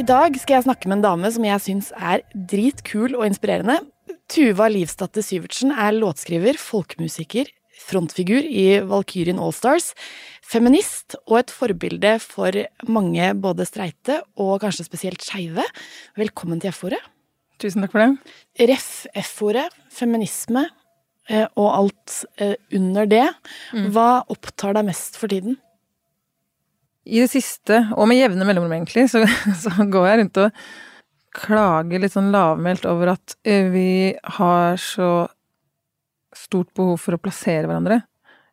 I dag skal jeg snakke med en dame som jeg syns er dritkul og inspirerende. Tuva Livsdatter Syvertsen er låtskriver, folkemusiker, frontfigur i Valkyrien Allstars, feminist og et forbilde for mange både streite og kanskje spesielt skeive. Velkommen til F-ordet. Tusen takk for det. Ref F-ordet, feminisme eh, og alt eh, under det. Hva opptar deg mest for tiden? I det siste, og med jevne mellomrom egentlig, så, så går jeg rundt og klager litt sånn lavmælt over at eh, vi har så stort behov for å plassere hverandre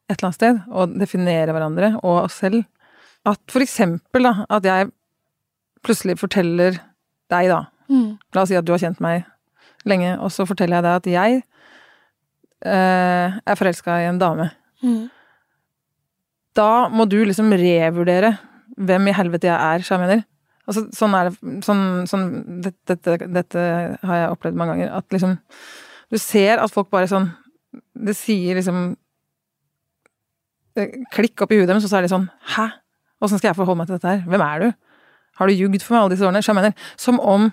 et eller annet sted, og definere hverandre og oss selv. At for eksempel, da, at jeg plutselig forteller deg, da La oss si at du har kjent meg lenge, og så forteller jeg deg at jeg eh, er forelska i en dame. Mm. Da må du liksom revurdere hvem i helvete jeg er, så jeg mener. Altså, sånn er det sånn, sånn dette, dette, dette har jeg opplevd mange ganger. At liksom Du ser at folk bare sånn Det sier liksom det- Klikk opp i huet deres, og så er de sånn Hæ? Åssen skal jeg forholde meg til dette her? Hvem er du? Har du jugd for meg alle disse årene? Så jeg mener, som om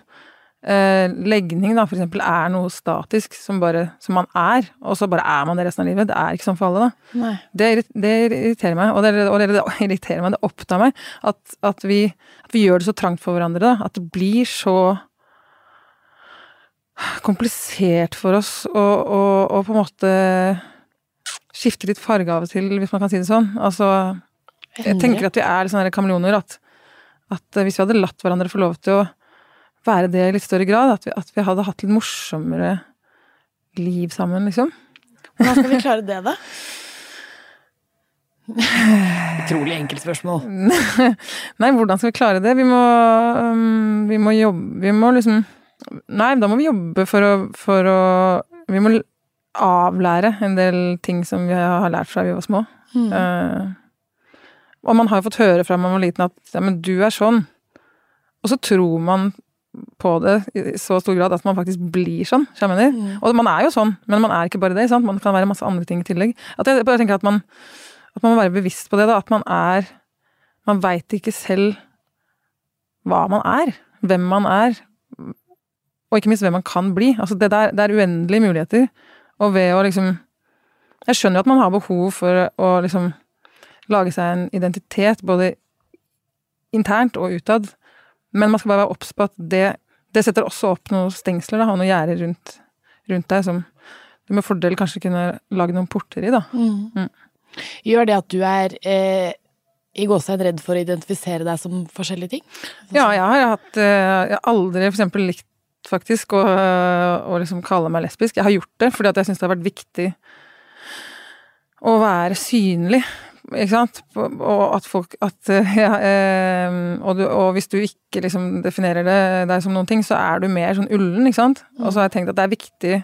eh, legning da, for eksempel, er noe statisk som, bare, som man er, og så bare er man det resten av livet. Det er ikke sånn for alle, da. Det, det irriterer meg, og det, og det, irriterer meg, det opptar meg, at, at, vi, at vi gjør det så trangt for hverandre, da. At det blir så komplisert for oss å, å, å på en måte skifte litt farge av og til, hvis man kan si det sånn. Altså, jeg tenker at vi er sånne kameleoner, at, at hvis vi hadde latt hverandre få lov til å være det i litt større grad, at vi, at vi hadde hatt litt morsommere liv sammen, liksom. Hvordan skal vi klare det, da? Utrolig enkelt spørsmål. Nei, hvordan skal vi klare det? Vi må, um, vi må jobbe Vi må liksom Nei, da må vi jobbe for å, for å Vi må avlære en del ting som vi har lært fra vi var små. Mm. Uh, og man har jo fått høre fra man var liten at ja, men du er sånn. Og så tror man på det i så stor grad at man faktisk blir sånn. jeg mener? Og man er jo sånn, men man er ikke bare det. sant? Man kan være masse andre ting i tillegg. At jeg bare tenker at man, at man må være bevisst på det. da, At man er Man veit ikke selv hva man er. Hvem man er. Og ikke minst hvem man kan bli. Altså det, der, det er uendelige muligheter. Og ved å liksom Jeg skjønner jo at man har behov for å liksom lage seg en identitet, både internt og utad. Men man skal bare være obs på at det, det setter også opp noen stengsler da, og noen gjerder rundt, rundt deg som du med fordel kanskje kunne lage noen porter i, da. Mm. Gjør det at du er eh, i gåsehud redd for å identifisere deg som forskjellige ting? Ja, jeg har hatt eh, Jeg har aldri eksempel likt faktisk å, å liksom kalle meg lesbisk. Jeg har gjort det fordi at jeg syns det har vært viktig å være synlig. Ikke sant? Og at folk at, ja, eh, og, du, og hvis du ikke liksom definerer det deg som noen ting, så er du mer sånn ullen, ikke sant? Og så har jeg tenkt at det er viktig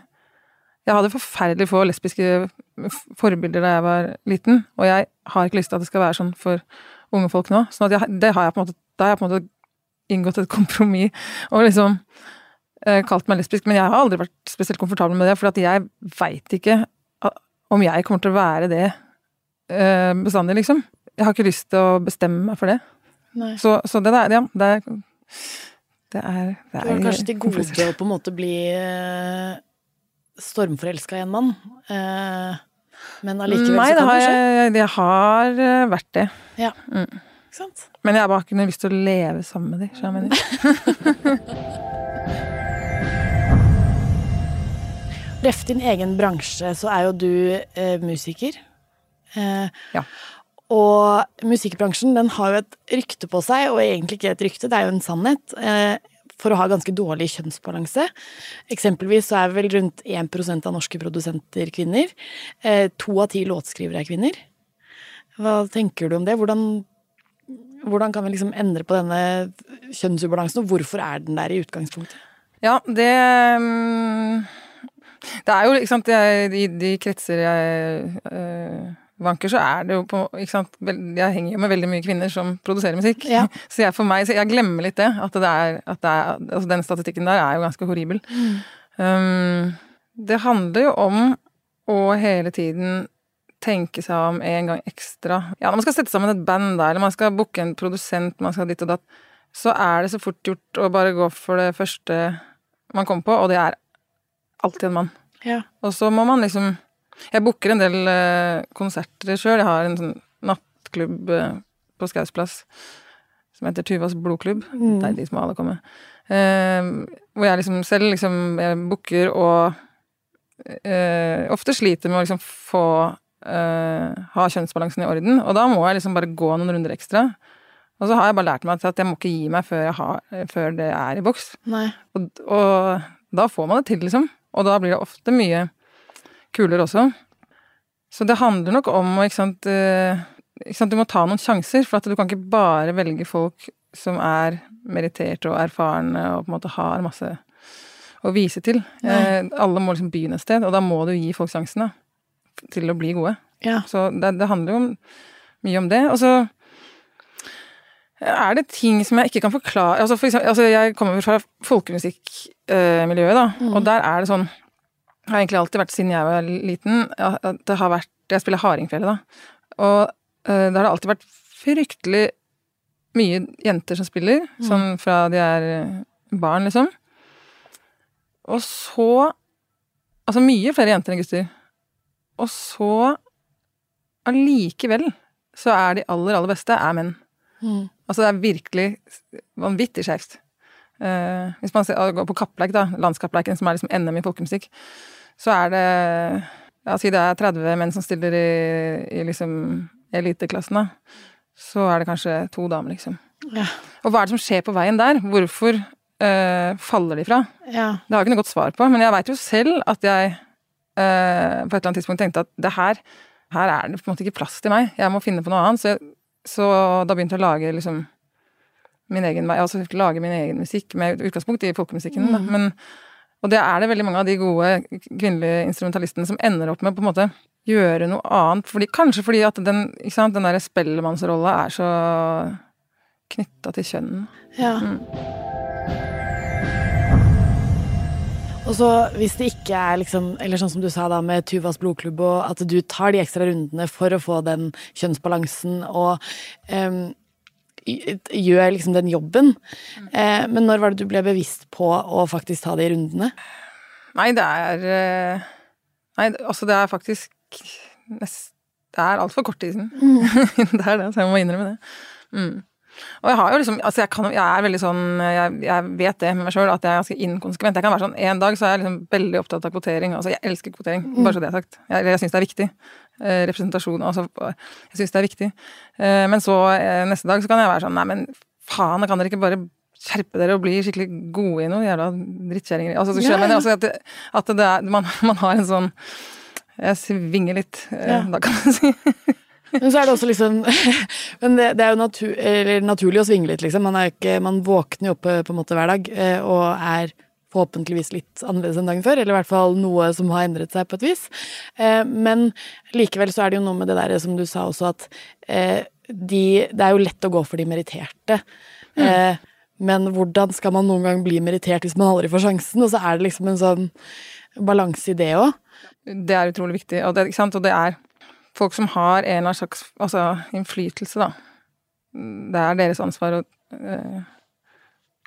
Jeg hadde forferdelig få lesbiske forbilder da jeg var liten, og jeg har ikke lyst til at det skal være sånn for unge folk nå. sånn da har jeg på en måte inngått et kompromiss og liksom eh, kalt meg lesbisk, men jeg har aldri vært spesielt komfortabel med det, for jeg veit ikke om jeg kommer til å være det eh, bestandig, liksom. Jeg har ikke lyst til å bestemme meg for det. Nei. Så, så det der, ja, det er Det er, det Du er har kanskje til gode å på en måte bli eh, stormforelska i en mann. Eh, men allikevel Nei, så kan det skje. jeg, det har eh, vært det. Ja. Mm. Ikke sant? Men jeg har bare ikke noe lyst til å leve sammen med dem. skjønner du jeg mener. Ref din egen bransje, så er jo du eh, musiker. Eh, Ja. Og musikkbransjen den har jo et rykte på seg, og egentlig ikke et rykte, det er jo en sannhet, eh, for å ha ganske dårlig kjønnsbalanse. Eksempelvis så er vel rundt 1% av norske produsenter kvinner. Eh, to av ti låtskrivere er kvinner. Hva tenker du om det? Hvordan, hvordan kan vi liksom endre på denne kjønnsubalansen, og hvorfor er den der i utgangspunktet? Ja, det mm, Det er jo, jeg, i de kretser jeg øh, vanker, så er det jo på ikke sant, Jeg henger jo med veldig mye kvinner som produserer musikk. Ja. Så jeg, for meg, så jeg glemmer litt det. At, det er, at det er, altså den statistikken der er jo ganske horribel. Um, det handler jo om å hele tiden tenke seg om en gang ekstra. Ja, når man skal sette sammen et band, da, eller man skal booke en produsent, man skal ditt og datt. så er det så fort gjort å bare gå for det første man kommer på, og det er alltid en mann. Ja. Og så må man liksom Jeg booker en del eh, konserter sjøl. Jeg har en sånn nattklubb eh, på Skaus plass som heter Tuvas blodklubb. Mm. Der de som alle kommer. Eh, hvor jeg liksom selv liksom jeg booker og eh, ofte sliter med å liksom få eh, ha kjønnsbalansen i orden. Og da må jeg liksom bare gå noen runder ekstra. Og så har jeg bare lært meg at jeg må ikke gi meg før, har, før det er i boks. Og, og da får man det til, liksom. Og da blir det ofte mye kulere også. Så det handler nok om å, ikke sant, eh, ikke sant Du må ta noen sjanser, for at du kan ikke bare velge folk som er meritterte og erfarne og på en måte har masse å vise til. Eh, alle må liksom begynne et sted, og da må du gi folk sjansen da, til å bli gode. Ja. Så det, det handler jo om, mye om det. Og så er det ting som jeg ikke kan forklare altså, for eksempel, altså Jeg kommer fra folkemusikkmiljøet, da, og der er det sånn Det har egentlig alltid vært siden jeg var liten, at det har vært Jeg spiller hardingfele, da. Og uh, det har alltid vært fryktelig mye jenter som spiller, sånn fra de er eh, barn, liksom. Og så Altså mye flere jenter enn gutter. Og så allikevel så er de aller, aller beste er menn. Mm. Altså det er virkelig vanvittig skjevt. Uh, hvis man ser, går på kappleik, da, landskappleiken som er liksom NM i folkemusikk, så er det ja, Si det er 30 menn som stiller i, i liksom eliteklassen, da. Så er det kanskje to damer, liksom. Ja. Og hva er det som skjer på veien der? Hvorfor øh, faller de fra? ja. Det har jeg ikke noe godt svar på, men jeg veit jo selv at jeg øh, på et eller annet tidspunkt tenkte at det her, her er det på en måte ikke plass til meg. Jeg må finne på noe annet. Så, jeg, så da begynte jeg å lage liksom min egen vei, altså lage min egen musikk med utgangspunkt i folkemusikken. Da. Men, og det er det veldig mange av de gode kvinnelige instrumentalistene som ender opp med på en måte gjøre noe annet. Fordi, kanskje fordi at den, ikke sant, den der spellemannsrolla er så knytta til kjønn. ja. Og så hvis det ikke er liksom, eller sånn som du sa da med Tuvas blodklubb, og at du tar de ekstra rundene for å få den kjønnsbalansen og y- gjør liksom den jobben. Eh, men når var det du ble bevisst på å faktisk ta de rundene? Nei, det er eh, Nei, altså det er faktisk nest, Det er altfor kort tid siden. det er det, så jeg må innrømme det. Mm. Og jeg har jo liksom Altså, jeg, kan, jeg er veldig sånn jeg, jeg vet det med meg sjøl, at jeg er ganske inkonsekvent. Jeg kan være sånn En dag så er jeg liksom veldig opptatt av kvotering. Altså, jeg elsker kvotering, bare så det er sagt. Jeg, jeg syns det er viktig. Eh, representasjon, altså Jeg syns det er viktig. Eh, men så eh, neste dag så kan jeg være sånn Nei, men faen, kan dere ikke bare skjerpe dere og bli skikkelig gode i noe jævla drittkjerringer. Altså, så skjønner jeg altså, at, det, at det er, man, man har en sånn Jeg svinger litt, Ja. da kan man si. Men så er det også liksom Men det, det er jo natur, eller naturlig å svinge litt, liksom. Man, er ikke, man våkner jo opp på en måte hver dag og er forhåpentligvis litt annerledes enn dagen før, eller i hvert fall noe som har endret seg på et vis. Eh, Men likevel så er det jo noe med det der som du sa også, at eh, de, det er jo lett å gå for de meritterte. Eh, Men hvordan skal man noen gang bli merittert hvis man aldri får sjansen? Og så er det liksom en sånn balanse i det òg. Det er utrolig viktig, og det, ikke sant? og det er folk som har en eller annen slags altså, innflytelse, da. Det er deres ansvar å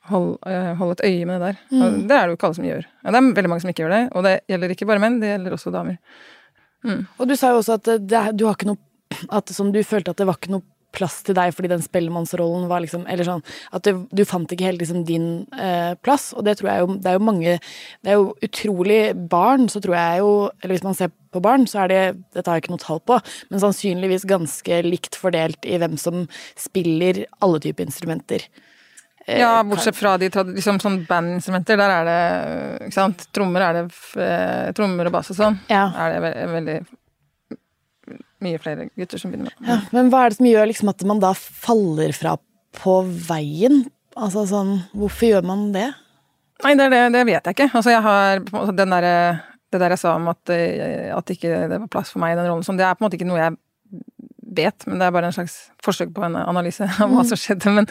holde, eh, holde et øye med det der. Og det er det jo ikke alle som gjør. Ja, det er veldig mange som ikke gjør det, og det gjelder ikke bare menn, det gjelder også damer. Og du sa jo også at det, det, du har ikke noe At som du følte at det var ikke noe plass til deg fordi den spellemannsrollen var liksom Eller sånn at du, du fant ikke helt liksom din eh, plass, og det tror jeg jo Det er jo mange Det er jo utrolig Barn, så tror jeg jo Eller hvis man ser på barn, så er det Dette har jeg ikke noe tall på, men sannsynligvis ganske likt fordelt i hvem som spiller alle typer instrumenter. Eh, Ja, bortsett fra de liksom sånn bandinstrumenter, der er det ikke sant, trommer er det eh, trommer og bass og sånn. Ja. Er det ve veldig mye flere gutter som begynner med. Ja, men hva er det som gjør liksom at man da faller fra på veien? Altså sånn, hvorfor gjør man det? Nei, det, det, det vet jeg ikke. Altså, jeg har den derre Det der jeg sa om at, eh, at ikke det var plass for meg i den rollen, sånn, det er på en måte ikke noe jeg vet, men det er bare en slags forsøk på en analyse av hva som skjedde. Men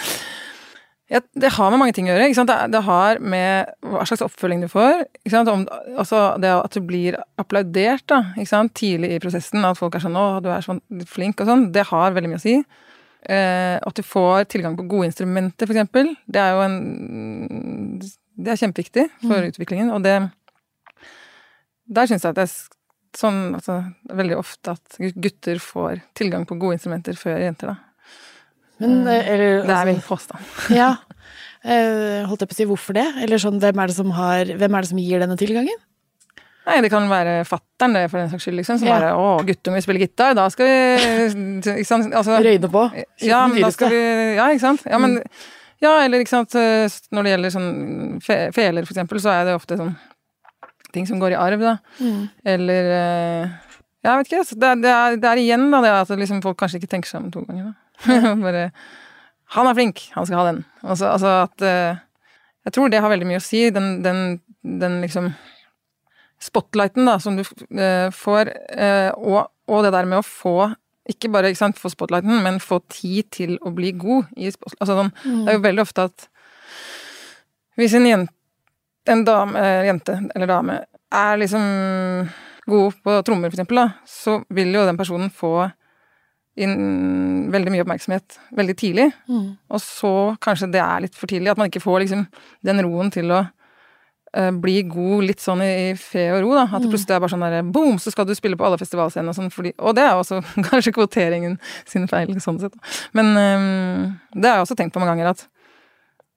ja, det har med mange ting å gjøre. Ikke sant? Det, det har med hva slags oppfølging du får. Ikke sant? Om, altså det at du blir applaudert da, ikke sant? tidlig i prosessen, at folk er sånn 'Å, du er sånn flink', og sånn, det har veldig mye å si. eh, at du får tilgang på gode instrumenter, eksempel. Det er jo en Det er kjempeviktig for Mm. utviklingen, og det Der syns jeg at det er sånn altså, veldig ofte at gutter får tilgang på gode instrumenter før jenter, da. Men, eh, eller, Det er altså- min påstand. Ja. Eh, holdt jeg på å si hvorfor det? Eller sånn, hvem er det som har Hvem er det som gir denne tilgangen? Nei, det kan være fattern, det, for den saks skyld, liksom. Som Ja. bare 'Å, guttunge spiller gitar, da skal vi Ikke sant? Altså, Røyne på? Ja, men da skal vi Ja, ikke sant. Ja, men Ja, eller ikke sant eh, Når det gjelder sånn fe, feler, for eksempel, så er det ofte sånn ting som går i arv, da. Mm. Eller Ja, Jeg vet ikke. Det, er- det, er, det er igjen da det at liksom folk kanskje ikke tenker seg om to ganger, da. Bare Han er flink, han skal ha den. Altså, altså at uh, Jeg tror det har veldig mye å si. Den, den, den liksom spotlighten da, som du uh, får, uh, og, og det der med å få ikke bare ikke sant, få spotlighten, men få tid til å bli god i altså, sånn, Det er jo veldig ofte at hvis en jente, en dame, jente eller dame er liksom god på trommer, for eksempel, da, så vil jo den personen få inn veldig mye oppmerksomhet veldig tidlig. Mm. Og så kanskje det er litt for tidlig, at man ikke får liksom den roen til å eh, bli god litt sånn i, i fred og ro, da. At det plutselig er bare sånn derre boom, så skal du spille på alle festivalscenene og sånn, fordi Og det er også kanskje kvoteringen sin feil, sånn sett. Men um, det har jeg også tenkt på mange ganger, at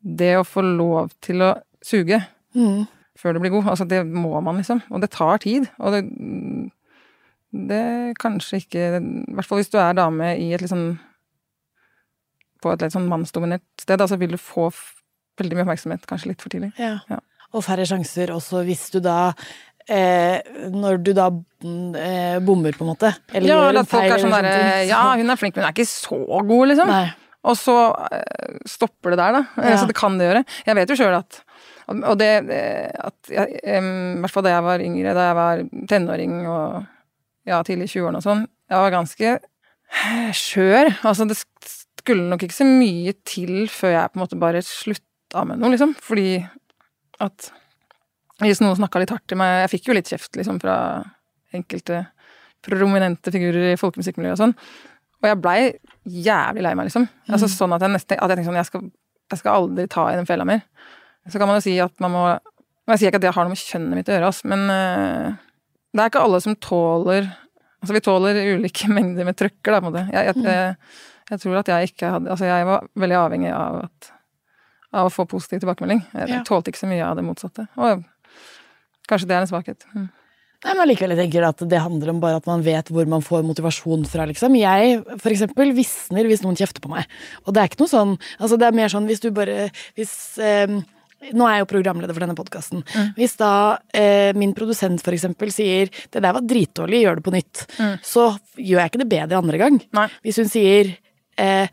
det å få lov til å suge Mm. før du blir god, altså det må man, liksom. Og det tar tid. Og det det kanskje ikke I hvert fall hvis du er dame i et litt sånn På et litt sånn mannsdominert sted, da, så vil du få veldig mye oppmerksomhet kanskje litt for tidlig. Ja. Ja. Og færre sjanser også hvis du da eh, Når du da eh, bommer, på en måte. Eller ja, gjør en at folk feil er sånn der, Ja, hun er flink, men hun er ikke så god, liksom. Nei. Og så eh, stopper det der, da. Eh, Ja. Så det kan det gjøre. Jeg vet jo sjøl at Og det eh, at jeg, I hvert fall da jeg var yngre, da jeg var tenåring og ja, tidlig i 20-årene og sånn, jeg var ganske skjør. Altså, det skulle nok ikke så mye til før jeg på en måte bare slutta med noe, liksom. Fordi at hvis noen snakka litt hardt til meg Jeg fikk jo litt kjeft, liksom, fra enkelte prominente figurer i folkemusikkmiljøet og sånn. Og jeg blei jævlig lei meg, liksom. Altså sånn at jeg nesten at jeg tenkte sånn jeg skal, jeg skal aldri ta i den fella mer. Så kan man jo si at man må Jeg sier ikke at det har noe med kjønnet mitt å gjøre, ass, men øh, det er ikke alle som tåler Altså, vi tåler ulike mengder med trøkker, da, på en måte. Jeg, jeg, jeg, jeg tror at jeg ikke hadde Altså, jeg var veldig avhengig av at av å få positiv tilbakemelding. Jeg, Ja. tålte ikke så mye av det motsatte. Og kanskje det er en svakhet. Mm. Nei, men likevel jeg tenker at det handler om bare at man vet hvor man får motivasjon fra, liksom. Jeg, for eksempel, visner hvis noen kjefter på meg. Og det er ikke noe sånn Altså, det er mer sånn hvis du bare Hvis eh, Nå er jeg jo programleder for denne podkasten. Hvis da eh, min produsent for eksempel sier 'det der var dritdårlig, gjør det på nytt', så gjør jeg ikke det bedre andre gang. Nei. Hvis hun sier eh,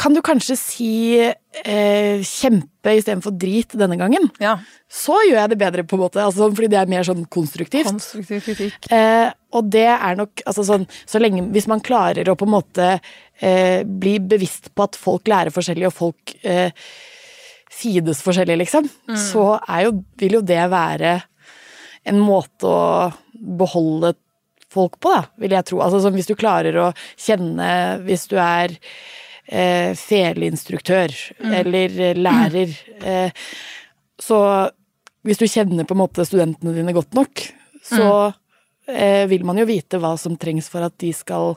kan du kanskje si eh, kjempe istedenfor drit denne gangen? Ja. Så gjør jeg det bedre, på en måte, altså, fordi det er mer sånn konstruktivt. Konstruktiv kritikk. Eh, og det er nok altså sånn, så lenge, Hvis man klarer å på en måte eh, bli bevisst på at folk lærer forskjellig, og folk eh, fides forskjellig, liksom, så er jo, vil jo det være en måte å beholde folk på, da, vil jeg tro. Altså Hvis du klarer å kjenne Hvis du er eh, feleinstruktør eller eh, lærer, eh, så hvis du kjenner på en måte studentene dine godt nok, så eh, vil man jo vite hva som trengs for at de skal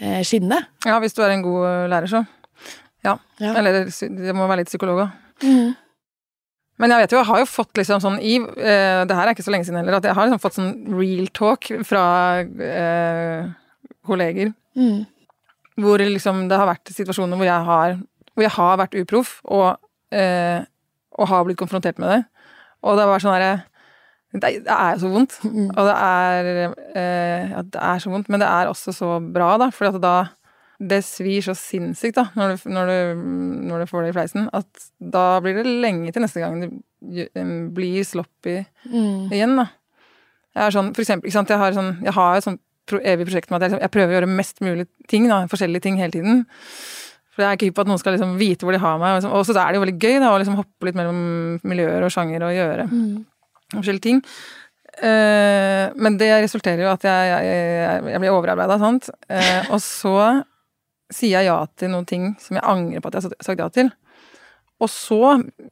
eh, skinne. Ja, hvis du er en god lærer, så. Ja. Ja. Eller det må være litt psykolog òg. Men jeg vet jo, jeg har jo fått liksom sånn i eh, Det her er ikke så lenge siden heller, at jeg har liksom fått sånn real talk fra eh, kolleger. Mm. Hvor liksom det har vært situasjoner hvor jeg har, hvor jeg har vært uproff, og, eh, og har blitt konfrontert med det. Og det var sånn herre det, det er jo så vondt. Og det er eh, Ja, det er så vondt, men det er også så bra, da. For da Det svir så sinnssykt, da, når du, når, du, når du får det i fleisen, at da blir det lenge til neste gang det blir sloppy Mm. igjen, da. Jeg er sånn, for eksempel, ikke sant, jeg har, sånn, jeg har et sånt evig prosjekt med at jeg, jeg prøver å gjøre mest mulig ting, da, forskjellige ting hele tiden. For jeg er ikke hypp på at noen skal liksom vite hvor de har meg. Og liksom, og så er det jo veldig gøy da, å liksom hoppe litt mellom miljøer og sjanger og gjøre Mm. forskjellige ting. Eh, men det resulterer jo at jeg, jeg, jeg, jeg blir overarbeida, sant. Eh, og så sier jeg ja til noen ting som jeg angrer på at jeg har sagt ja til. Og så,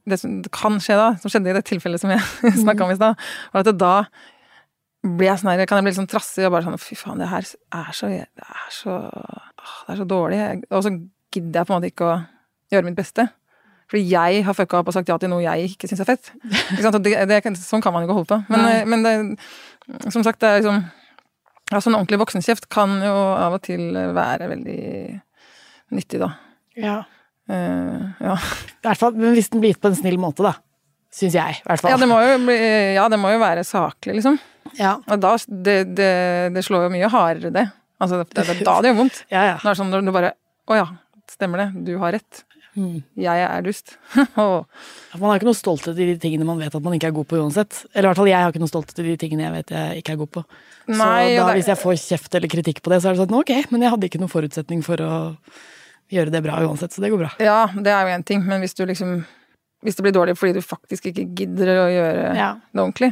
det som kan skje da, som skjedde i det tilfellet som jeg snakka om i stad, var at da blir jeg sånn her, kan jeg bli litt sånn trassig og bare sånn Fy faen, det her er så Det er så, det er så dårlig. Og så gidder jeg på en måte ikke å gjøre mitt beste. Fordi jeg har fucka opp og sagt ja til noe jeg ikke syns er fett. Det, det, sånn kan man jo ikke holde på. Men, men det, som sagt, det er liksom ja, Sånn ordentlig voksenkjeft kan jo av og til være veldig nyttig, da. Ja. Uh, ja. I hvert fall, men hvis den blir gitt på en snill måte, da. Syns jeg, i hvert fall. Ja, det må jo, bli, ja, det må jo være saklig, liksom. Ja. Og da Det, det, det slår jo mye hardere, det. Altså, det, det, da det gjør vondt. Ja, ja. Det er sånn når du bare Å ja, stemmer det. Du har rett. Mm. Jeg er dust. man har ikke noe stolthet i de tingene man vet at man ikke er god på uansett. Eller i hvert fall jeg har ikke noe stolthet i de tingene jeg vet jeg ikke er god på. Nei, så da, hvis jeg får kjeft eller kritikk på det, så er det sånn ok, men jeg hadde ikke noen forutsetning for å gjøre det bra uansett, så det går bra. Ja, det er jo én ting, men hvis du liksom hvis det blir dårlig fordi du faktisk ikke gidder å gjøre ja. det ordentlig.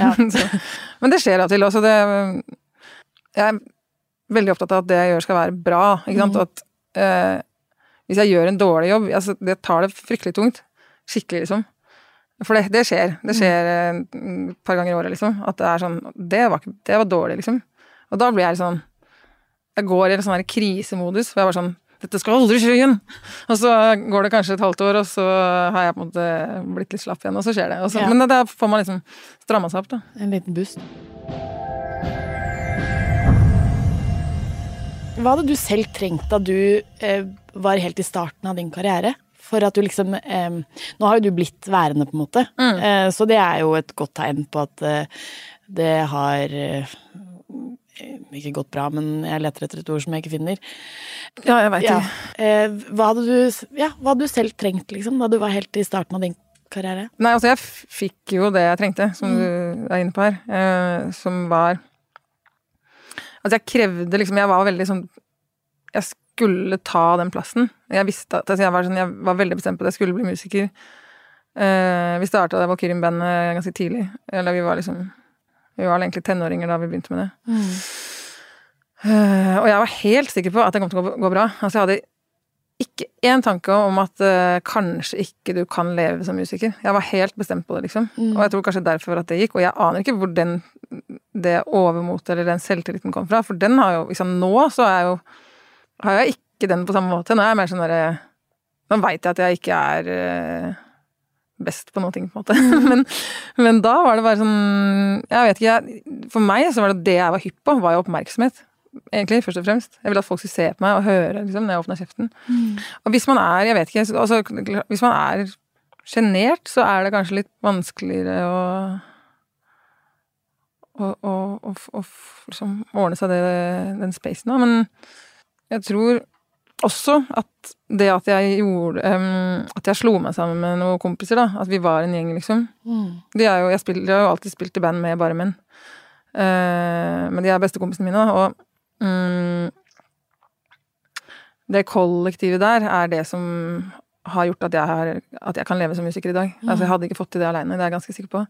Ja. men det skjer av og til også. Det, jeg er veldig opptatt av at det jeg gjør skal være bra. Ikke sant? Mm. At eh, hvis jeg gjør en dårlig jobb, altså, det tar det fryktelig tungt. Skikkelig, liksom. For det, det skjer. Det mm. skjer mm. et par ganger i året, liksom. At det er sånn Det var, det var dårlig, liksom. Og da blir jeg sånn Jeg går i en sånn krisemodus, hvor jeg bare sånn dette skal aldri skje igjen! Og så går det kanskje et halvt år, og så har jeg på en måte blitt litt slapp igjen, og så skjer det. Så, ja. Men da får man liksom stramma seg opp, da. En liten boost. Hva hadde du selv trengt da du eh, var helt i starten av din karriere? For at du liksom eh, Nå har jo du blitt værende, på en måte. Mm. Eh, så det er jo et godt tegn på at eh, det har eh, ikke gått bra, men jeg leter etter et ord som jeg ikke finner. Ja, jeg veit ja. ikke. Eh, hva, hadde du, ja, hva hadde du selv trengt, liksom, da du var helt i starten av din karriere? Nei, altså jeg fikk jo det jeg trengte, som mm. du er inne på her. som var Altså, jeg krevde liksom Jeg var veldig sånn Jeg skulle ta den plassen. Jeg visste at altså, jeg, var sånn, jeg var veldig bestemt på at jeg skulle bli musiker. Eh, vi starta det Valkyrien-bandet ganske tidlig. Eller vi var liksom Vi var egentlig tenåringer da vi begynte med det. Mm. Uh, og jeg var helt sikker på at det kom til å gå, gå bra. Altså, jeg hadde ikke én tanke om at uh, kanskje ikke du kan leve som musiker. Jeg var helt bestemt på det, liksom. Mm. Og jeg tror kanskje derfor at det gikk. Og jeg aner ikke hvor den, det overmotet eller den selvtilliten kom fra. For den har jo liksom Nå så er jeg jo Har jeg ikke den på samme måte. Nå er jeg mer sånn derre Nå veit jeg at jeg ikke er uh, best på ting, på en måte. Men, men, da var det bare sånn Jeg vet ikke, jeg, For meg så var det det jeg var hypp på, var jo oppmerksomhet egentlig, først og fremst. Jeg vil at folk skal se på meg og høre liksom, når jeg åpner kjeften. Mm. Og hvis man er, jeg vet ikke, altså, hvis man er sjenert, så er det kanskje litt vanskeligere å, å liksom ordne seg det, den spacen, da. Men jeg tror også at det at jeg gjorde um, At jeg slo meg sammen med noen kompiser, da. At vi var en gjeng, liksom. Mm. De, er jo, jeg, spiller, jeg, har jo alltid spilt i band med bare menn. Uh, men de er bestekompisene mine, da. Og um, Det kollektivet der er det som har gjort at jeg, har, at jeg kan leve som musiker i dag. Mm. Altså, jeg hadde ikke fått til det aleine, det er jeg ganske sikker på.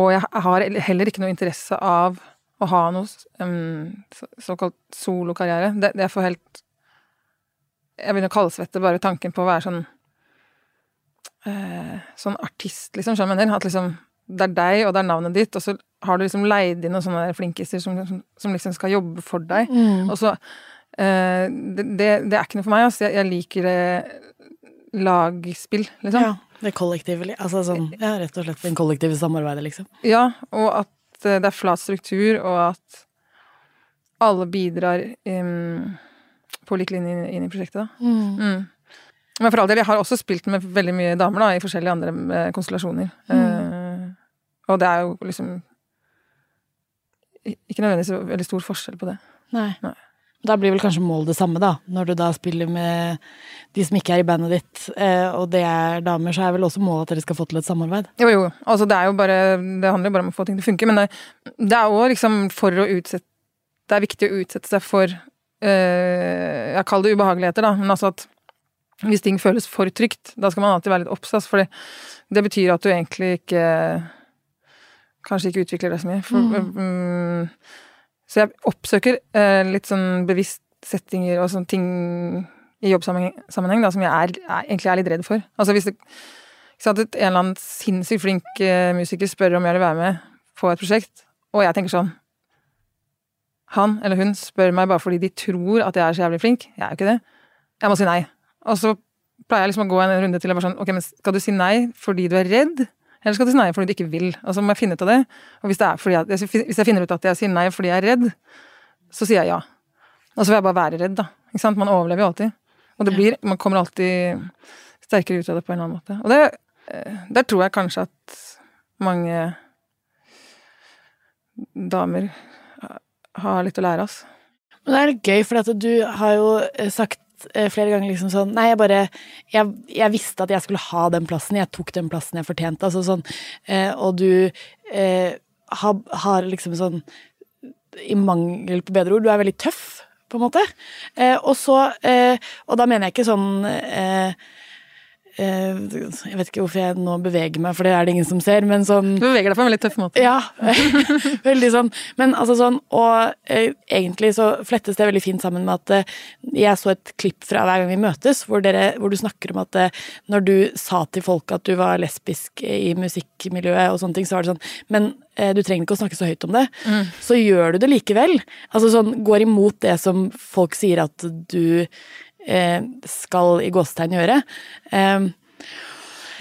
Og jeg har heller ikke noe interesse av å ha noe um, såkalt solokarriere. Det, det er for helt Jeg begynner å kaldsvette bare tanken på å være sånn eh, Sånn artist, liksom. Skjønner du hva? At liksom det er deg, og det er navnet ditt, og så har du liksom leid inn noen sånne flinkiser som, som, som liksom skal jobbe for deg. Mm. Og så eh, det, det, det, er ikke noe for meg, altså. Jeg, jeg liker eh, lagspill, liksom. Ja, det kollektive Altså sånn, ja, rett og slett det kollektive samarbeidet, liksom. Ja, og at eh, det er flat struktur, og at alle bidrar um, på lik linje inn, i prosjektet, da. Mm. Mm. Men for all del, jeg har også spilt med veldig mye damer, da, i forskjellige andre eh, konstellasjoner. Mm. Uh, og det er jo liksom ikke nødvendigvis veldig stor forskjell på det. Nei. Nei. Da blir vel kanskje målet det samme, da. Når du da spiller med de som ikke er i bandet ditt, eh, og det er damer, så er vel også målet at dere skal få til et samarbeid? Jo, jo. Altså, det er jo bare Det handler jo bare om å få ting til å funke. Men det, det er òg liksom for å utsette Det er viktig å utsette seg for øh, Jeg kaller det ubehageligheter, da, men altså at hvis ting føles for trygt, da skal man alltid være litt obs, for det betyr at du egentlig ikke Kanskje ikke utvikler det så mye. For, mm. um, så jeg oppsøker uh, litt sånn bevisst settinger og sånne ting i jobbsammenheng da, som jeg er, er, egentlig er litt redd for. Altså hvis det ikke sant, en eller annen sinnssykt flink uh, musiker spør om jeg vil være med på et prosjekt, og jeg tenker sånn Han eller hun spør meg bare fordi de tror at jeg er så jævlig flink. Jeg er jo ikke det. Jeg må si nei. Og så pleier jeg liksom å gå en runde til og bare sånn Ok, men skal du si nei fordi du er redd? Eller skal du si nei fordi du ikke vil? Og så må jeg finne ut av det. Og hvis, det jeg, hvis jeg finner ut at jeg sier nei fordi jeg er redd, så sier jeg ja. Og så vil jeg bare være redd, da. Ikke sant? Man overlever jo alltid. Og det blir Man kommer alltid sterkere ut av det på en eller annen måte. Og det, eh, der tror jeg kanskje at mange damer har litt å lære, altså. Men det er litt gøy, for du har jo eh, sagt eh, flere ganger liksom sånn Nei, jeg bare jeg, jeg, visste at jeg skulle ha den plassen. Jeg tok den plassen jeg fortjente. Altså sånn eh, Og du eh, har, har, liksom sånn I mangel på bedre ord, du er veldig tøff, på en måte. Eh, og så eh, Og da mener jeg ikke sånn Eh, jeg vet ikke hvorfor jeg nå beveger meg, for det er det ingen som ser, men sånn Du beveger deg på en veldig tøff måte. Ja. veldig sånn. Men altså sånn Og eh, egentlig så flettes det veldig fint sammen med at eh, jeg så et klipp fra hver gang vi møtes, hvor, dere, hvor du snakker om at eh, når du sa til folk at du var lesbisk i musikkmiljøet og sånne ting, så var det sånn Men eh, du trenger ikke å snakke så høyt om det. Mm. Så gjør du det likevel. Altså sånn går imot det som folk sier at du Eh, skal i gåstegn gjøre.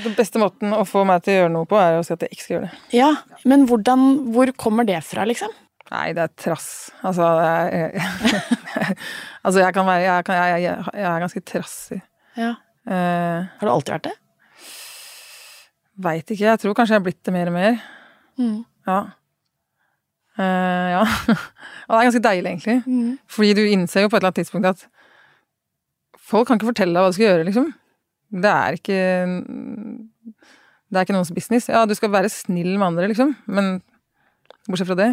Den beste måten å få meg til å gjøre noe på, er å si at jeg ikke skal gjøre det. Ja, Men hvordan, hvor kommer det fra, liksom? Nei, det er trass. Altså, jeg, jeg, altså jeg kan være jeg, kan, jeg, jeg er ganske trassig. Ja. Uh, Har du alltid vært det? Veit ikke. Jeg tror kanskje jeg har blitt det mer og mer. Mm. Ja. Uh, ja. Og det er ganske deilig, egentlig. Mm. Fordi du innser jo på et eller annet tidspunkt at Folk kan ikke fortelle deg hva du skal gjøre, liksom. Det er ikke Det er ikke noens business. Ja, du skal være snill med andre, liksom, men bortsett fra det,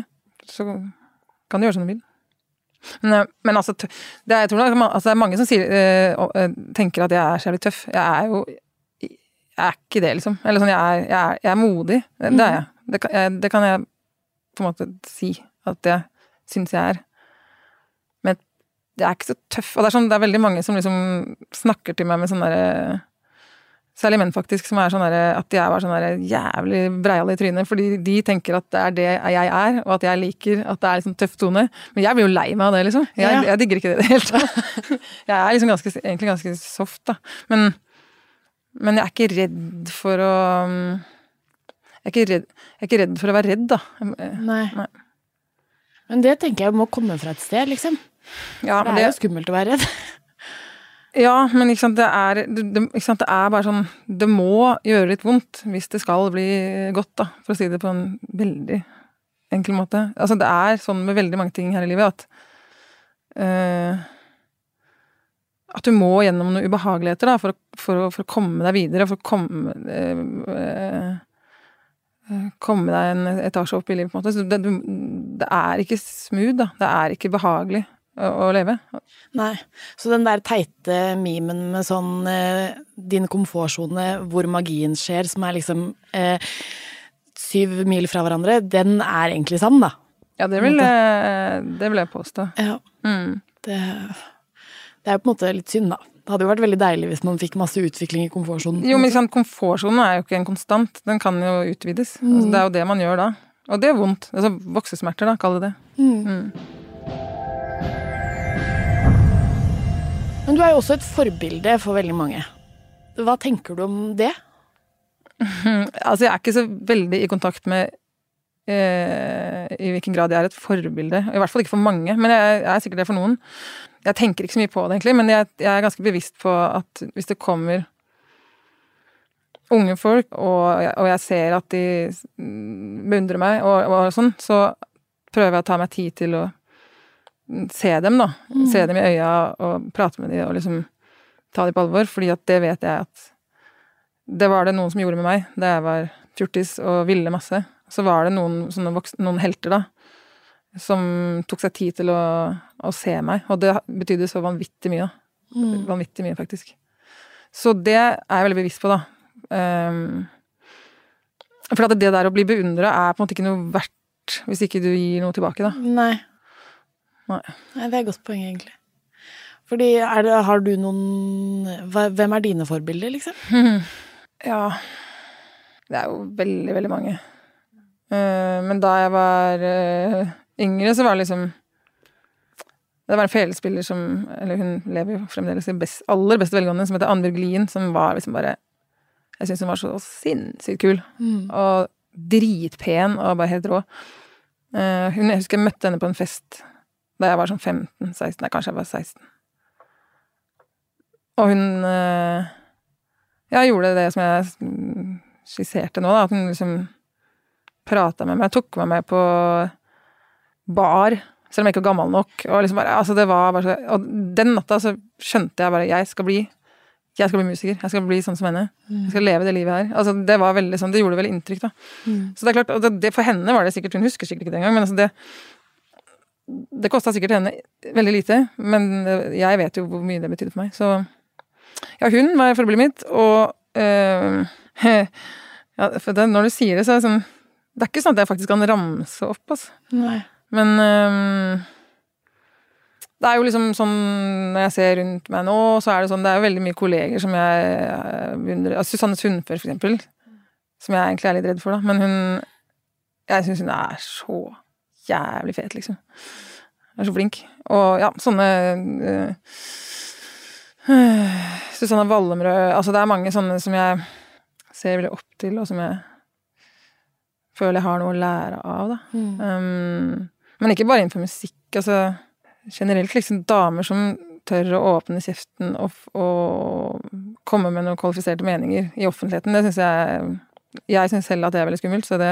så kan du gjøre som du vil. Men, eh, men altså, det er, jeg tror det altså, det er mange som sier, øh, tenker at jeg er så jævlig tøff. Jeg er jo Jeg er ikke det, liksom. Eller sånn, jeg er, jeg er, jeg er modig. Det er jeg. Det kan jeg, det kan jeg på en måte si at jeg syns jeg er jeg er ikke så tøff. Og det er, sånn, det er veldig mange som liksom snakker til meg med sånn derre Særlig menn, faktisk, som er sånn der, at de er bare sånn jævlig breiale i trynet. Fordi de tenker at det er det jeg er, og at jeg liker at det er liksom tøff tone. Men jeg blir jo lei meg av det, liksom. Jeg, ja. jeg digger ikke det i det hele tatt. Jeg er liksom ganske, egentlig ganske soft, da. Men, men jeg er ikke redd for å jeg er, ikke redd, jeg er ikke redd for å være redd, da. Nei. Nei. Men det tenker jeg må komme fra et sted, liksom. Ja, det er det, jo skummelt å være redd. ja, men sant, det er, det, sant, det er bare sånn Det må gjøre litt vondt hvis det skal bli godt, da, for å si det på en veldig enkel måte. Altså, det er sånn med veldig mange ting her i livet at uh, At du må gjennom noen ubehageligheter da, for, for, for, å komme deg videre, for å komme uh, komme deg en etasje opp i livet, på en måte. Det, det, er ikke smooth, da. Det er ikke behagelig å, leve. Nei. Så den der teite memen med sånn eh, din komfortsone hvor magien skjer, som er liksom eh, syv mil fra hverandre, den er egentlig sann, da. Ja, det vil, det vil jeg påstå. Ja. Mm. Det, det, er jo på en måte litt synd, da. Det hadde jo vært veldig deilig hvis man fikk masse utvikling i komfortsonen. Jo, men liksom, komfortsonen er jo ikke en konstant. Den kan jo utvides. Mm. Altså, det er jo det man gjør da. Og det er vondt. Altså voksesmerter, da, kall det det. Mm. Men du er jo også et forbilde for veldig mange. Hva tenker du om det? altså, jeg er ikke så veldig i kontakt med eh, i hvilken grad jeg er et forbilde. I hvert fall ikke for mange, men jeg, jeg er sikkert det for noen. Jeg tenker ikke så mye på det, egentlig, men jeg, jeg, er ganske bevisst på at hvis det kommer unge folk, og jeg, og jeg ser at de beundrer meg og, og sånn, så prøver jeg å ta meg tid til å se dem, da. Mm. Se dem i øya og prate med dem og liksom ta dem på alvor. Fordi at det vet jeg at Det var det noen som gjorde med meg da jeg var fjortis og ville masse. Så var det noen, noen helter, da, som tok seg tid til å, å, se meg. Og det betydde så vanvittig mye, da. Mm. Vanvittig mye, faktisk. Så det er jeg veldig bevisst på, da. Um, for at det der å bli beundra er på en måte ikke noe verdt hvis ikke du gir noe tilbake, da. Nei. Nei. Nei, det er et godt poeng, egentlig. Fordi det, har du noen Hvem er dine forbilder, liksom? Ja Det er jo veldig, veldig mange. Eh, men da jeg var eh, yngre, så var det liksom Det var en felespiller som Eller hun lever jo fremdeles i best, aller beste velgående, som heter Annbjørg Lien, som var liksom bare Jeg syns hun var så sinnssykt kul. Og dritpen og bare helt rå. Eh, hun, jeg husker jeg møtte henne på en fest da jeg var sånn 15-16, nei, kanskje jeg var 16. Og hun eh, ja, gjorde det som jeg mm, skisserte nå, da. At hun liksom prata med meg, tok meg med på bar, selv om jeg ikke var gammel nok. Og liksom bare, altså det var bare så, og den natta så skjønte jeg bare jeg skal bli jeg skal bli musiker. Jeg skal bli sånn som henne. Jeg skal leve det livet her. Altså, det var veldig sånn, det gjorde veldig inntrykk, da. Så det er klart, og det, det, For henne var det sikkert Hun husker sikkert ikke det engang, men altså det Det kosta sikkert henne veldig lite, men jeg vet jo hvor mye det betydde for meg. Så ja, hun var forbildet mitt, og øh, ja, for det, Når du sier det, så er det sånn Det er ikke sånn at jeg faktisk kan ramse opp, altså. Nei. Men øh, det er jo liksom sånn Når jeg ser rundt meg nå, så er det sånn Det er jo veldig mye kolleger som jeg beundrer. Altså Susanne Sundfør, for eksempel. Som jeg egentlig er litt redd for, da. Men hun Jeg syns hun er så jævlig fet, liksom. Jeg er så flink. Og ja, sånne øh, øh, Susanne Wallemrød Altså, det er mange sånne som jeg ser veldig opp til, og som jeg føler jeg har noe å lære av, da. Um, men ikke bare innenfor musikk. Altså generelt liksom damer som tør å åpne kjeften og, og komme med noen kvalifiserte meninger i offentligheten, det syns jeg Jeg syns selv at det er veldig skummelt, så det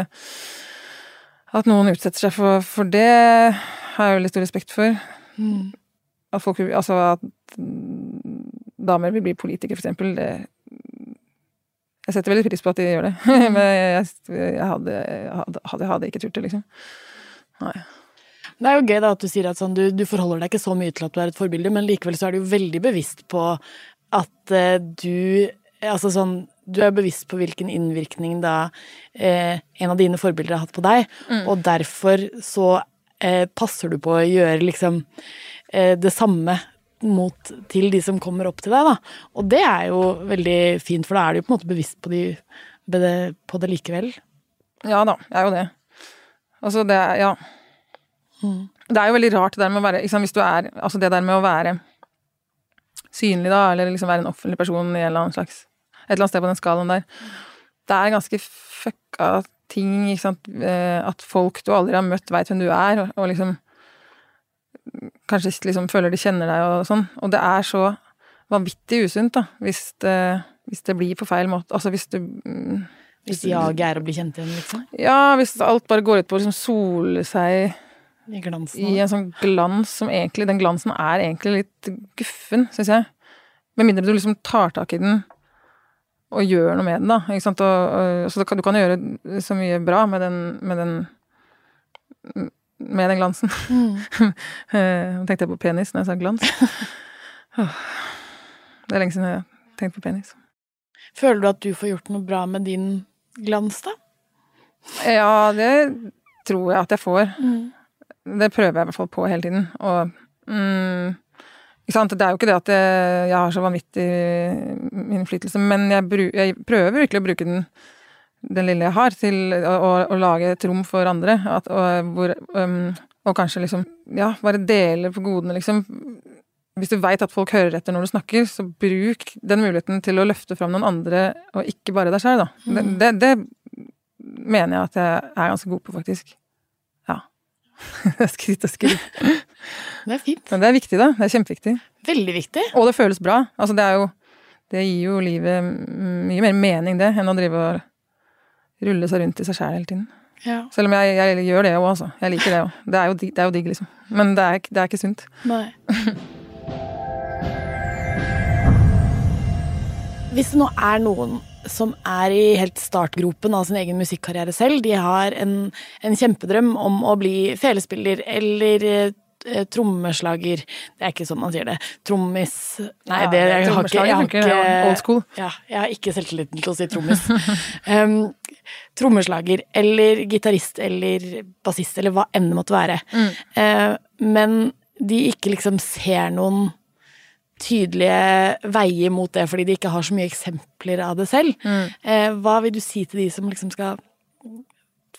At noen utsetter seg for, for det, har jeg veldig stor respekt for. Mm. At folk Altså at damer vil bli politikere, for eksempel, det Jeg setter veldig pris på at de gjør det, men jeg, jeg, hadde, hadde, hadde, hadde ikke turt det, liksom. Nei. Det er jo gøy da at du sier at sånn, du, du forholder deg ikke så mye til at du er et forbilde, men likevel så er du jo veldig bevisst på at uh, du Altså sånn Du er bevisst på hvilken innvirkning da eh, en av dine forbilder har hatt på deg, og derfor så eh, passer du på å gjøre liksom eh, det samme mot til de som kommer opp til deg, da. Og det er jo veldig fint, for da er du jo på en måte bevisst på, de, på det, på det likevel. Ja da, jeg er jo det. Altså, det er Ja. Det er jo veldig rart det der med å være liksom, Hvis du er Altså, det der med å være synlig, da, eller liksom være en offentlig person i en eller annen slags Et eller annet sted på den skalaen der. Det er ganske fucka ting, ikke sant. Eh, At folk du aldri har møtt, veit hvem du er, og, og liksom Kanskje liksom føler de kjenner deg og sånn. Og det er så vanvittig usunt, da, hvis det, hvis det blir på feil måte. Altså hvis du mm, Hvis jaget er å bli kjent igjen, liksom. Ja, hvis alt bare går ut på å liksom sole seg I glansen. i en sånn glans som egentlig Den glansen er egentlig litt guffen, syns jeg. Med mindre du liksom tar tak i den og gjør noe med den, da. Ikke sant? Og, og, så du kan, jo gjøre så mye bra med den med den, med den glansen. Eh, Nå tenkte jeg på penis når jeg sa glans. Det er lenge siden jeg har tenkt på penis. Føler du at du får gjort noe bra med din glans, da? Ja, det tror jeg at jeg får. Det prøver jeg i hvert fall på hele tiden. Og mm? Det er jo ikke det at jeg, har så vanvittig innflytelse, men jeg, bru, jeg prøver virkelig å bruke den, den lille jeg har, til å, å, å lage et rom for andre. At, og, hvor, um, og kanskje liksom Ja, bare dele på godene, liksom. Hvis du veit at folk hører etter når du snakker, så bruk den muligheten til å løfte fram noen andre, og ikke bare deg sjøl, da. Det, det, det mener jeg at jeg er ganske god på, faktisk. Sitte og skritt. Det er fint. Men det er viktig, da. Det er kjempeviktig. Veldig viktig. Og det føles bra. Altså, det jo Det gir jo livet mye mer mening, det, enn å drive og rulle seg rundt i seg sjæl hele tiden. Ja. Selv om jeg, jeg gjør det òg, altså. Jeg liker det òg. Det, det er jo digg, liksom. Men det er, det er ikke sunt. Nei. Hvis det nå er noen som er i helt startgropen av sin egen musikkarriere selv, de har en, en kjempedrøm om å bli felespiller eller eh, trommeslager Det er ikke sånn man sier det. Trommis Nei, det jeg har ikke, jeg har ikke. Ja, jeg har ikke selvtilliten til å si trommis. um, trommeslager eller gitarist eller bassist eller hva enn det måtte være. Mm. Uh, men de ikke liksom ser noen tydelige veier mot det fordi de ikke har så mye eksempler av det selv. Mm. Eh, hva vil du si til de som liksom skal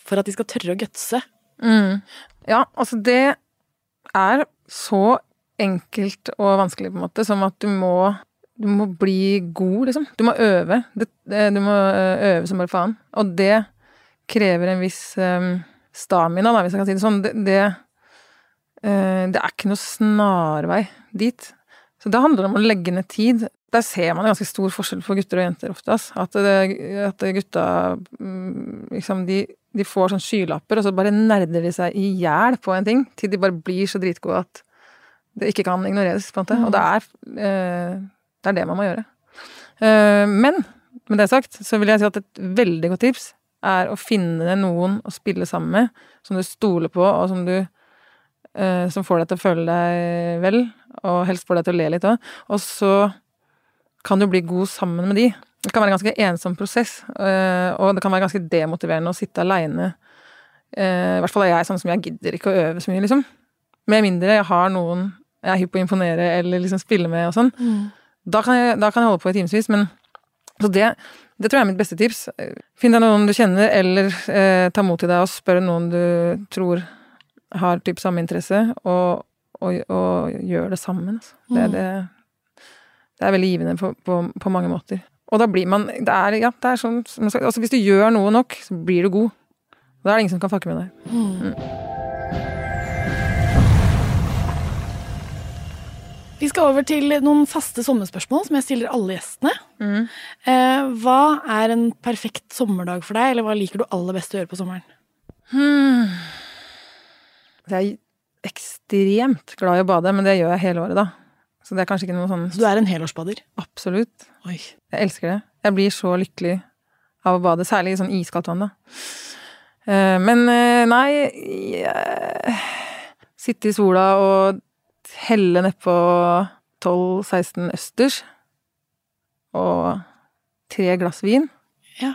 For at de skal tørre å gutse? Mm. Ja, altså det er så enkelt og vanskelig, på en måte, som at du må du må bli god, liksom. Du må øve. Det, det, du må øh, øve som bare faen. Og det krever en viss um, stamina, da, hvis jeg kan si det sånn. Det, det, uh, det er ikke noe snarvei dit. Så da handler det om å legge ned tid. Der ser man en ganske stor forskjell på gutter og jenter ofte. ass. At, at gutta mm, liksom, de, de får sånn skylapper, og så bare nerder de seg i hjel på en ting til de bare blir så dritgode at det ikke kan ignoreres, på en måte. Og det er, uh, det er det man må gjøre. Uh, men med det sagt, så vil jeg si at et veldig godt tips er å finne noen å spille sammen med, som du stoler på, og som du Som får deg til å føle deg vel, og helst får deg til å le litt òg. Og så kan du bli god sammen med de. Det kan være en ganske ensom prosess, uh, og det kan være ganske demotiverende å sitte aleine. I hvert fall er jeg sånn som jeg gidder ikke å øve så mye, liksom. Med mindre jeg har noen jeg er hypp på å imponere eller liksom spille med og sånn. Mm. Da kan, jeg, da kan jeg holde på i timevis, men så det, det tror jeg er mitt beste tips. Finn deg noen du kjenner, eller eh, ta mot i deg og spør noen du tror har typ samme interesse, og, og, og gjør det sammen. Altså. Det, Mm. det, det er veldig givende på, på, på mange måter. Og da blir man det er, ja, det er sånn altså Hvis du gjør noe nok, så blir du god. Da er det ingen som kan fucke med deg. Mm. Vi skal over til noen faste sommerspørsmål som jeg stiller alle gjestene. Mm. Eh, hva er en perfekt sommerdag for deg, eller hva liker du aller best å gjøre på sommeren? Hmm. Jeg er ekstremt glad i å bade, men det gjør jeg hele året, da. Så det er kanskje ikke noe sånn Så du er en helårsbader? Absolutt. Oi. Jeg elsker det. Jeg blir så lykkelig av å bade, særlig i sånn iskaldt vann, da. Eh, Men eh, nei jeg- Sitte i sola og helle nedpå 12-16 østers og tre glass vin. Ja.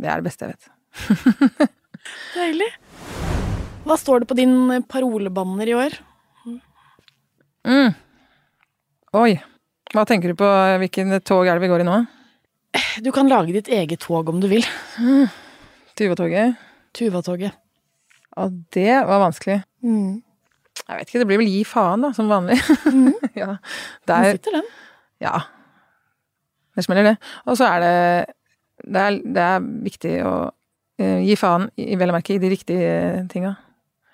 Det er det beste jeg vet. Deilig. Hva står det på din parolebanner i år? Mm. Oi. Hva tenker du på? Hvilken tog er det vi går i nå? Du kan lage ditt eget tog om du vil. Tuvatoget? Tuvatoget. Ja, det var vanskelig. Mm. Jeg vet ikke, det blir vel gi faen, da, som vanlig. ja. Der Den er sitter, den. Ja. Det smeller, det. Og så er det Det er, det er viktig å eh, gi faen, i, vel å merke, i de riktige eh, tinga.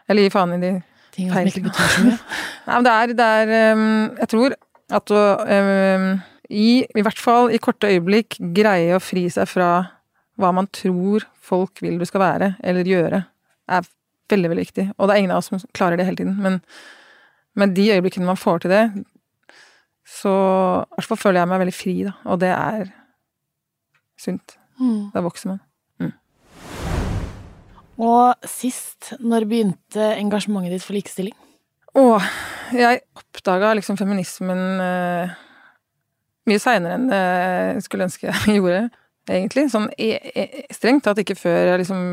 Eller gi faen i de Ting som ikke betyr så mye. Nei, men det er, det er um, Jeg tror at å um, i, i hvert fall i korte øyeblikk, greie å fri seg fra hva man tror folk vil du skal være eller gjøre, er veldig, veldig viktig. Og det er ingen av oss som klarer det hele tiden, men, med de øyeblikkene man får til det, så i hvert fall føler jeg meg veldig fri, da. Og det er sunt. Mm. Da vokser man. Og sist, når begynte engasjementet ditt for likestilling? Å, jeg oppdaga liksom feminismen uh, mye seinere enn jeg skulle ønske jeg gjorde, egentlig. Sånn e e strengt tatt ikke før jeg liksom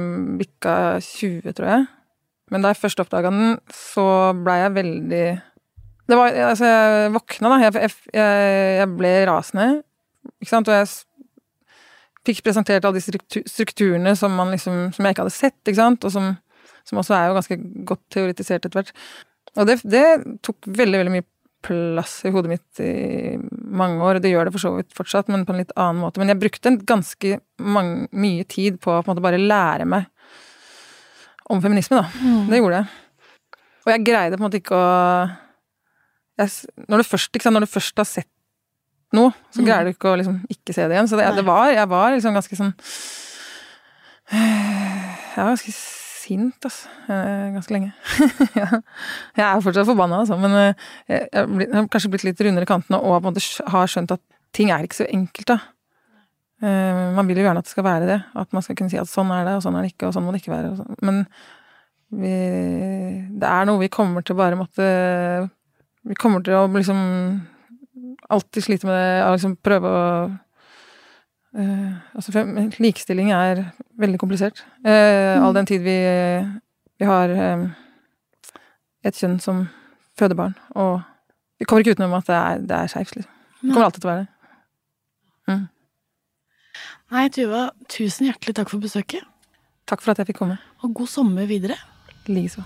bikka 20, tror jeg. Men da jeg først oppdaga den, så blei jeg veldig Det var Altså, jeg våkna, da. Jeg, jeg, jeg ble rasende. Ikke sant? Og jeg fikk presentert alle de struktu- strukturene som, man liksom, som jeg ikke hadde sett, ikke sant? og som, som også er jo ganske godt teoretisert etter hvert. Og det, det tok veldig, veldig mye plass i hodet mitt i mange år, og det gjør det for så vidt fortsatt, men på en litt annen måte. Men jeg brukte en ganske mange, mye tid på å på en måte bare lære meg om feminisme, da. Det gjorde jeg. Og jeg greide på en måte ikke å jeg, når, du først, sant, når du først har sett noe, så Mm. greier du ikke å liksom ikke se det igjen. Så det, det var, jeg var liksom ganske sånn Jeg var ganske sint, altså. Ganske lenge. Jeg er fortsatt forbanna, altså, men eh, jeg, har kanskje blitt litt rundere i kantene og på en måte har skjønt at ting er ikke så enkelt, da. Eh, Man vil jo gjerne at det skal være det. At man skal kunne si at sånn er det, og sånn er det ikke, og sånn må det ikke være. sånn. Men vi, det er noe vi kommer til bare måtte Vi kommer til å liksom alltid sliter med det, og liksom prøve å uh, altså Likestilling er veldig komplisert. Uh, All den tid vi, vi har eh, et kjønn som føder barn, og Vi kommer ikke utenom at det er, det er skeivt, liksom. Det kommer alltid til å være det. Nei, Tuva, tusen hjertelig takk for besøket. Takk for at jeg fikk komme. Og god sommer videre. Likeså.